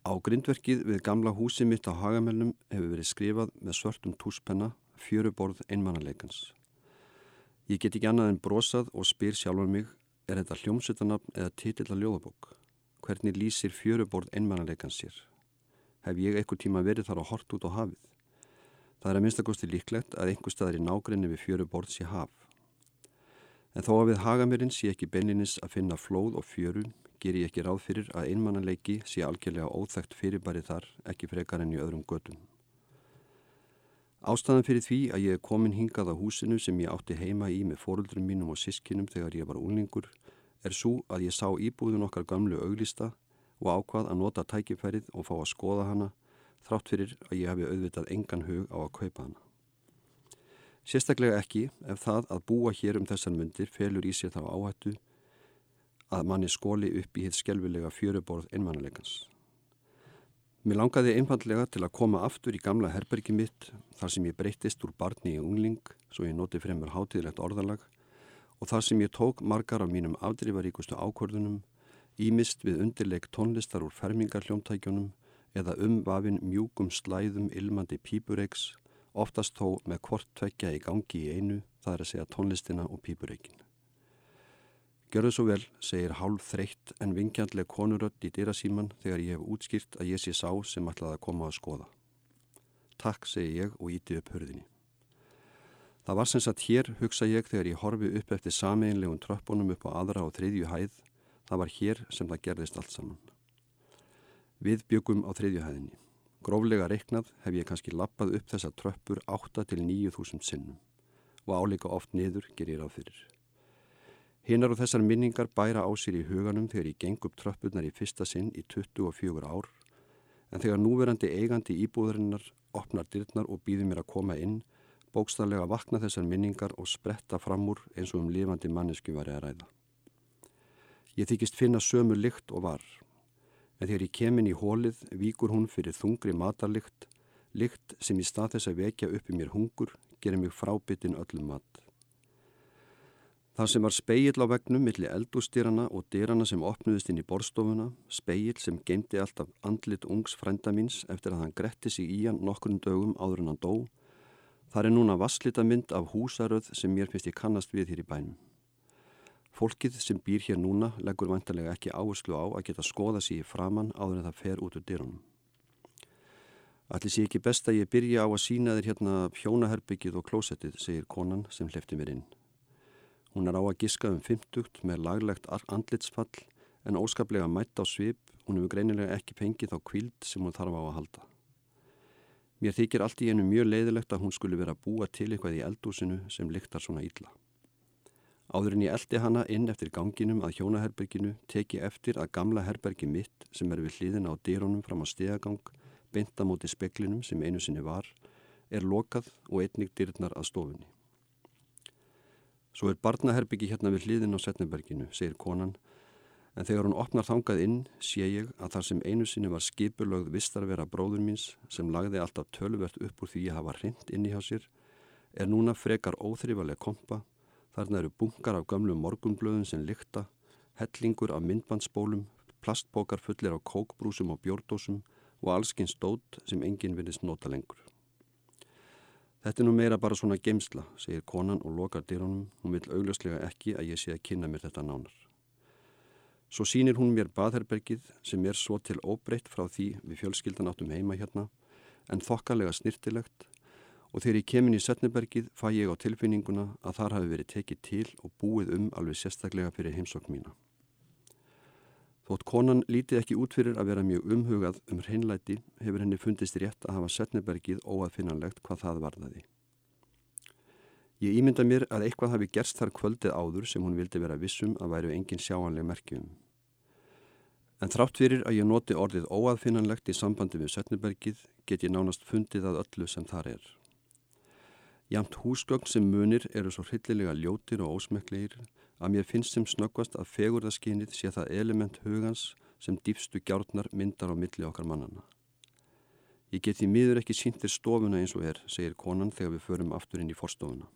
Á grindverkið við gamla húsi mitt á Hagamellum hefur verið skrifað með svörtum túspenna fjöruborð einmannaleikans. Ég get ekki annað en brosað og spyr sjálfur mig, er þetta hljómsveitanabn eða titill að ljóðabók? Hvernig lýsir fjöruborð einmannaleikans sér? Hef ég eitthvað tíma verið þar á hort út á hafið? Það er að minnstakosti líklegt að einhver staðar í nágrinni við fjöruborð sé haf. En þó að við Hagamirinn sé ekki beinlinis að finna flóð og fjöru, ger ég ekki ráð fyrir að einmannanleiki sé algjörlega óþægt fyrirbæri þar, ekki frekar enn í öðrum götum. Ástæðan fyrir því að ég er komin hingað á húsinu sem ég átti heima í með fóruldrum mínum og sískinum þegar ég var úlingur er svo að ég sá íbúðun okkar gamlu auglista og ákvað að nota tækifærið og fá að skoða hana þrátt fyrir að ég hafi auðvitað engan hug á að kaupa hana. Sérstaklega ekki ef það að búa hér um þessar myndir felur í sér þá áhættu að manni skóli upp í hitt skjálfilega fjöruborð einmannuleikans. Mér langaði einfallega til að koma aftur í gamla herbergi mitt þar sem ég breytist úr barni í ungling svo ég noti fremur hátíðlegt orðalag og þar sem ég tók margar af mínum afdrifaríkustu ákvörðunum ímist við undirleik tónlistar úr fermingarhljómtækjunum eða umvafin mjúkum slæðum ilmandi pípureiks oftast þó með hvort tvekja í gangi í einu, það er að segja tónlistina og pípureikin. Gjörðu svo vel, segir hálf þreytt en vingjandleg konurödd í dyrasíman þegar ég hef útskýrt að ég sé sá sem ætlaði að koma að skoða. Takk, segi ég og íti upp hörðinni. Það var sem sagt hér, hugsa ég, þegar ég horfi upp eftir sameinlegum tröppunum upp á aðra og þriðju hæð, það var hér sem það gerðist allt saman. Við byggum á þriðju hæðinni. Gróflega reiknað hef ég kannski lappað upp þessa tröppur 8 til 9.000 sinnum og áleika oft niður ger ég ráð fyrir. Hinnar og þessar minningar bæra á sér í huganum þegar ég geng upp tröppurnar í fyrsta sinn í 24 ár en þegar núverandi eigandi íbúðarinnar opnar dyrnar og býður mér að koma inn bókstarlega vakna þessar minningar og spretta fram úr eins og um lifandi mannesku var ég að ræða. Ég þykist finna sömu lykt og var en þegar ég kemin í hólið víkur hún fyrir þungri matarlykt, lykt sem í stað þess að vekja upp í mér hungur gerir mig frábyttin öllum mat. Það sem var speill á vegnum millir eldústýrana og dýrana sem opnuðist inn í borstofuna, speill sem geimdi alltaf andlit ungs frænda míns eftir að hann gretti sig í hann nokkurn dögum áður en hann dó, þar er núna vasslita mynd af húsaröð sem mér finnst ég kannast við hér í bænum. Fólkið sem býr hér núna leggur vantarlega ekki áherslu á að geta skoða sér framann áður en það fer út úr dyrunum. Allir sé ekki best að ég byrja á að sína þér hérna hjónaherbyggið og klósettið, segir konan sem hlefti mér inn. Hún er á að giska um 50 með laglegt andlitsfall en óskaplega mætt á svip, hún hefur greinilega ekki pengið á kvild sem hún þarf á að halda. Mér þykir allt í enu mjög leiðilegt að hún skulle vera að búa til eitthvað í eldúsinu sem lyktar svona ítla. Áður en ég eldi hana inn eftir ganginum að hjónaherberginu teki eftir að gamla herbergi mitt sem er við hliðin á dýrónum fram á stegagang, beinta móti speklinum sem einu sinni var, er lokað og einnig dyrnar að stofunni. Svo er barnaherbyggi hérna við hliðin á Setneberginu, segir konan, en þegar hún opnar þangað inn sé ég að þar sem einu sinni var skipurlögð vistarvera bróður míns sem lagði alltaf tölvert upp úr því að hafa hrind inn í hjá sér, er núna frekar óþrýfaleg kompa Þarna eru bunkar af gamlu morgunblöðum sem lykta, hellingur af myndbandsbólum, plastbókar fullir af kókbrúsum og bjórdósum og allskinn stót sem enginn vilist nota lengur. Þetta er nú meira bara svona gemsla, segir konan og lokar dýrunum. Hún vil augljóslega ekki að ég sé að kynna mér þetta nánar. Svo sínir hún mér baðherbergið sem er svo til óbreytt frá því við fjölskyldan áttum heima hérna en þokkalega snirtilegt og þegar ég kemin í Sötnebergið fæ ég á tilfinninguna að þar hafi verið tekið til og búið um alveg sérstaklega fyrir heimsokk mína. Þótt konan lítið ekki út fyrir að vera mjög umhugað um hreinlæti hefur henni fundist rétt að hafa Sötnebergið óaðfinnanlegt hvað það varðaði. Ég ímynda mér að eitthvað hafi gerst þar kvöldið áður sem hún vildi vera vissum að væru engin sjáanleg merkjum. En þrátt fyrir að ég noti orðið óaðfinnanlegt í sambandi við Sötnebergið get ég nánast fundið að öllu sem þar er. Jamt húsgögn sem munir eru svo hryllilega ljótir og ósmekklegir að mér finnst sem snöggvast að fegurðaskinnið sé það element hugans sem dýfstu gjárnar myndar á milli okkar mannana. Ég get því miður ekki síntir stofuna eins og er, segir konan þegar við förum aftur inn í forstofuna.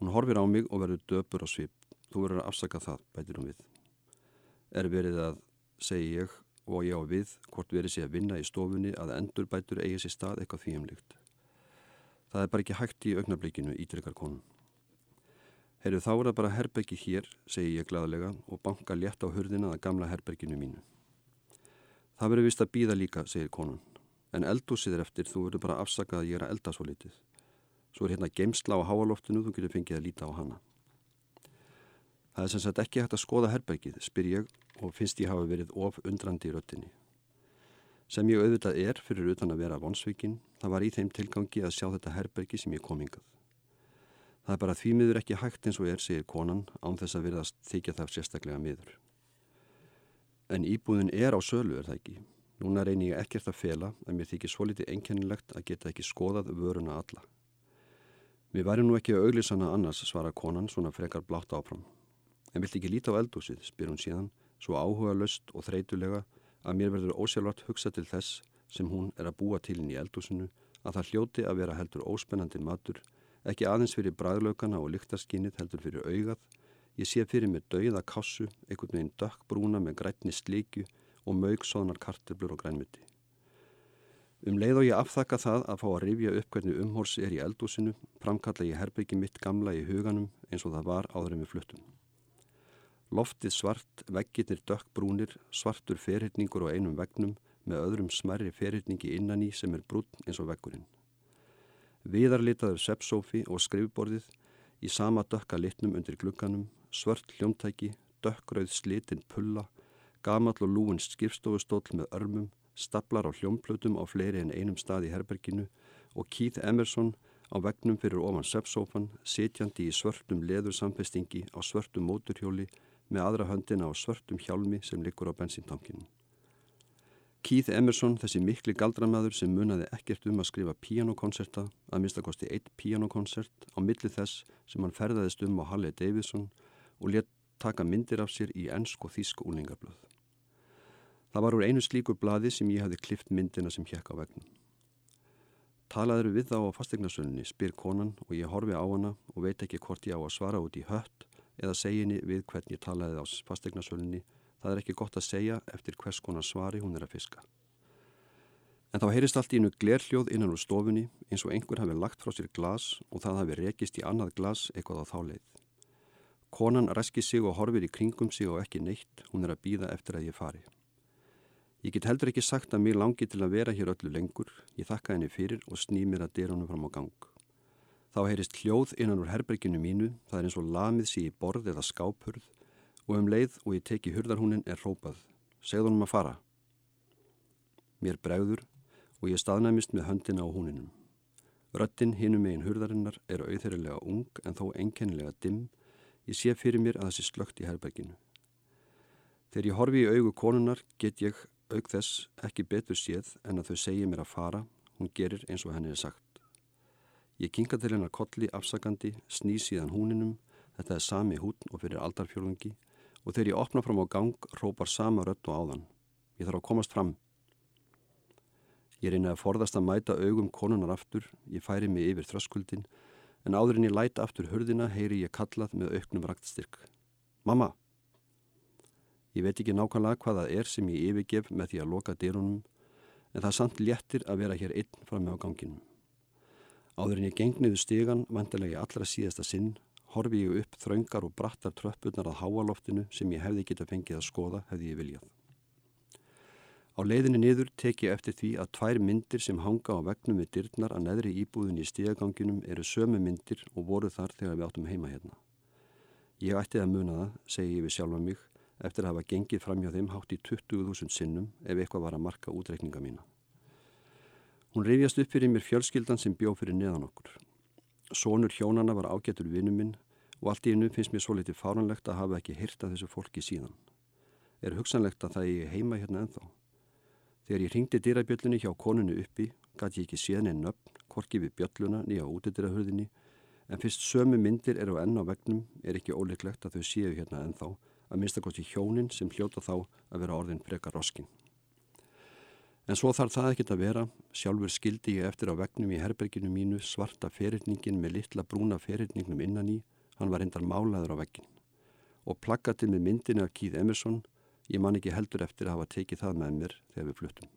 Hún horfir á mig og verður döpur á svip. Þú verður að afsaka það, bætir hún við. Er verið að, segi ég og ég á við hvort verið sé að vinna í stofunni að endurbætur eigi sér stað eitthvað þvíumlikt. Það er bara ekki hægt í augnablikinu, ítrykkar konun. Heyrðu þá er það bara herbergi hér, segi ég glæðilega og banka létt á hurðina að gamla herberginu mínu. Það verður vist að býða líka, segir konun. En eldúsið er eftir, þú verður bara afsakað að ég er að elda svo litið. Svo er hérna geimsla á háaloftinu, þú getur fengið að líta á hana. Það er sem sagt ekki hægt að skoða herbergið, spyr ég og finnst ég hafa verið of undrandi í röttinni. Sem ég auðvitað er fyrir utan að vera vonsvíkin, það var í þeim tilgangi að sjá þetta herbergi sem ég kom hingað. Það er bara því miður ekki hægt eins og er, segir konan, án þess að verðast þykja það sérstaklega miður. En íbúðin er á sölu, er það ekki. Núna reynir ég ekkert að fela að mér þykir svo litið einkennilegt að geta ekki skoðað vöruna alla. Mér væri nú ekki að auglísana annars, svara konan, svona frekar blátt áfram. En vilt ekki líta á eldúsið, spyr hún síðan, svo áhuga löst og þreytulega að mér verður ósjálfart hugsa til þess sem hún er að búa til inn í eldúsinu að það hljóti að vera heldur óspennandi matur ekki aðeins fyrir bræðlaugana og lyktarskinnið heldur fyrir augað. Ég sé fyrir mig dauða kassu, einhvern veginn dökkbrúna með grætni slíkju og mögsóðnar karteblur og grænmyndi. Um leið og ég afþakka það að fá að rifja upp hvernig umhors er í eldúsinu, framkalla ég herbyggi mitt gamla í huganum eins og það var áður en við fluttum. Loftið svart, veggirnir dökkbrúnir, svartur ferhyrningur á einum vegnum með öðrum smerri ferhyrningi innan í sem er brún eins og veggurinn viðarlitaður sepsófi og skrifborðið í sama dökka litnum undir glugganum, svört hljóntæki, dökkrauð slitinn pulla, gamall og lúin skipstofustóll með örmum, staplar á hljómplötum á fleiri en einum stað í herberginu og Keith Emerson á vegnum fyrir ofan sepsófan, sitjandi í svörtum leðursamfestingi á svörtum móturhjóli með aðra höndina á svörtum hjálmi sem likur á bensintankinu. Keith Emerson, þessi mikli galdramæður sem munaði ekkert um að skrifa píanokonserta, að minnstakosti eitt píanokonsert á milli þess sem hann ferðaðist um á Halle Davidson og létt taka myndir af sér í ennsk og þísk úlingarblöð. Það var úr einu slíku bladi sem ég hafði klift myndina sem hjekk á vegnum. Talaður við þá á fasteignarsölunni, spyr konan og ég horfi á hana og veit ekki hvort ég á að svara út í hött eða seginni við hvern ég talaði á fasteignarsölunni Það er ekki gott að segja eftir hvers konar svari hún er að fiska. En þá heyrist allt í innu glerhljóð innan úr stofunni eins og einhver hafi lagt frá sér glas og það hafi rekist í annað glas eitthvað á þá leið. Konan reski sig og horfir í kringum sig og ekki neitt, hún er að býða eftir að ég fari. Ég get heldur ekki sagt að mér langi til að vera hér öllu lengur, ég þakka henni fyrir og sný mér að dyrunum fram á gang. Þá heyrist hljóð innan úr herberginu mínu, það er eins og lamið sér í borð eða skápurð og um leið og ég teki hurðarhúnin er rópað. Segðunum að fara. Mér bregður og ég staðnæmist með höndina á húninum. Röttin hinum megin hurðarinnar er auðherrilega ung en þó enkennilega dimm. Ég sé fyrir mér að þessi slögt í herberginu. Þegar ég horfi í augu konunar get ég aug þess ekki betur séð en að þau segja mér að fara. Hún gerir eins og henni er sagt. Ég kinga til hennar kolli afsakandi, sný síðan húninum. Þetta er sami hún og fyrir aldarfjörðungi og þegar ég opna fram á gang rópar sama rött og áðan. Ég þarf að komast fram. Ég reyna að forðast að mæta augum konunar aftur, ég færi mig yfir þröskuldin, en áður en ég læta aftur hörðina heyri ég kallað með auknum raktstyrk. Mamma! Ég veit ekki nákvæmlega hvað það er sem ég yfirgef með því að loka dyrunum, en það samt léttir að vera hér einn fram með á ganginum. Áður en ég gengniðu stegan vantilega í allra síðasta sinn horfi ég upp þraungar og brattar tröppurnar að háaloftinu sem ég hefði geta fengið að skoða hefði ég viljað. Á leiðinni niður tek ég eftir því að tvær myndir sem hanga á vegnum við dyrnar að neðri íbúðin í stíðaganginum eru sömu myndir og voru þar þegar við áttum heima hérna. Ég ætti að muna það, segi ég við sjálfa mig, eftir að hafa gengið fram hjá þeim hátt í 20.000 sinnum ef eitthvað var að marka útreikninga mína. Hún reyfjast upp fyrir mér fjölskyldan sem bjó fyrir neðan okkur. Sónur hjónana var ágættur vinnu minn og allt í hennu finnst mér svo litið fáranlegt að hafa ekki hýrta þessu fólki síðan. Er hugsanlegt að það ég heima hérna enþá. Þegar ég ringdi dýrabjöllunni hjá konunni uppi, gæti ég ekki séðan einn nöfn, korki við bjölluna nýja útidýrahörðinni, en fyrst sömu myndir eru enn á vegnum er ekki óleiklegt að þau séu hérna enþá, að minnstakosti hjónin sem hljóta þá að vera orðin frekar roskinn. En svo þarf það ekkert að vera, sjálfur skildi ég eftir á vegnum í herberginu mínu svarta ferirningin með litla brúna ferirningnum innan í, hann var endar málaður á veggin. Og plakatið með myndinu af Keith Emerson, Ég man ekki heldur eftir að hafa tekið það með mér þegar við fluttum.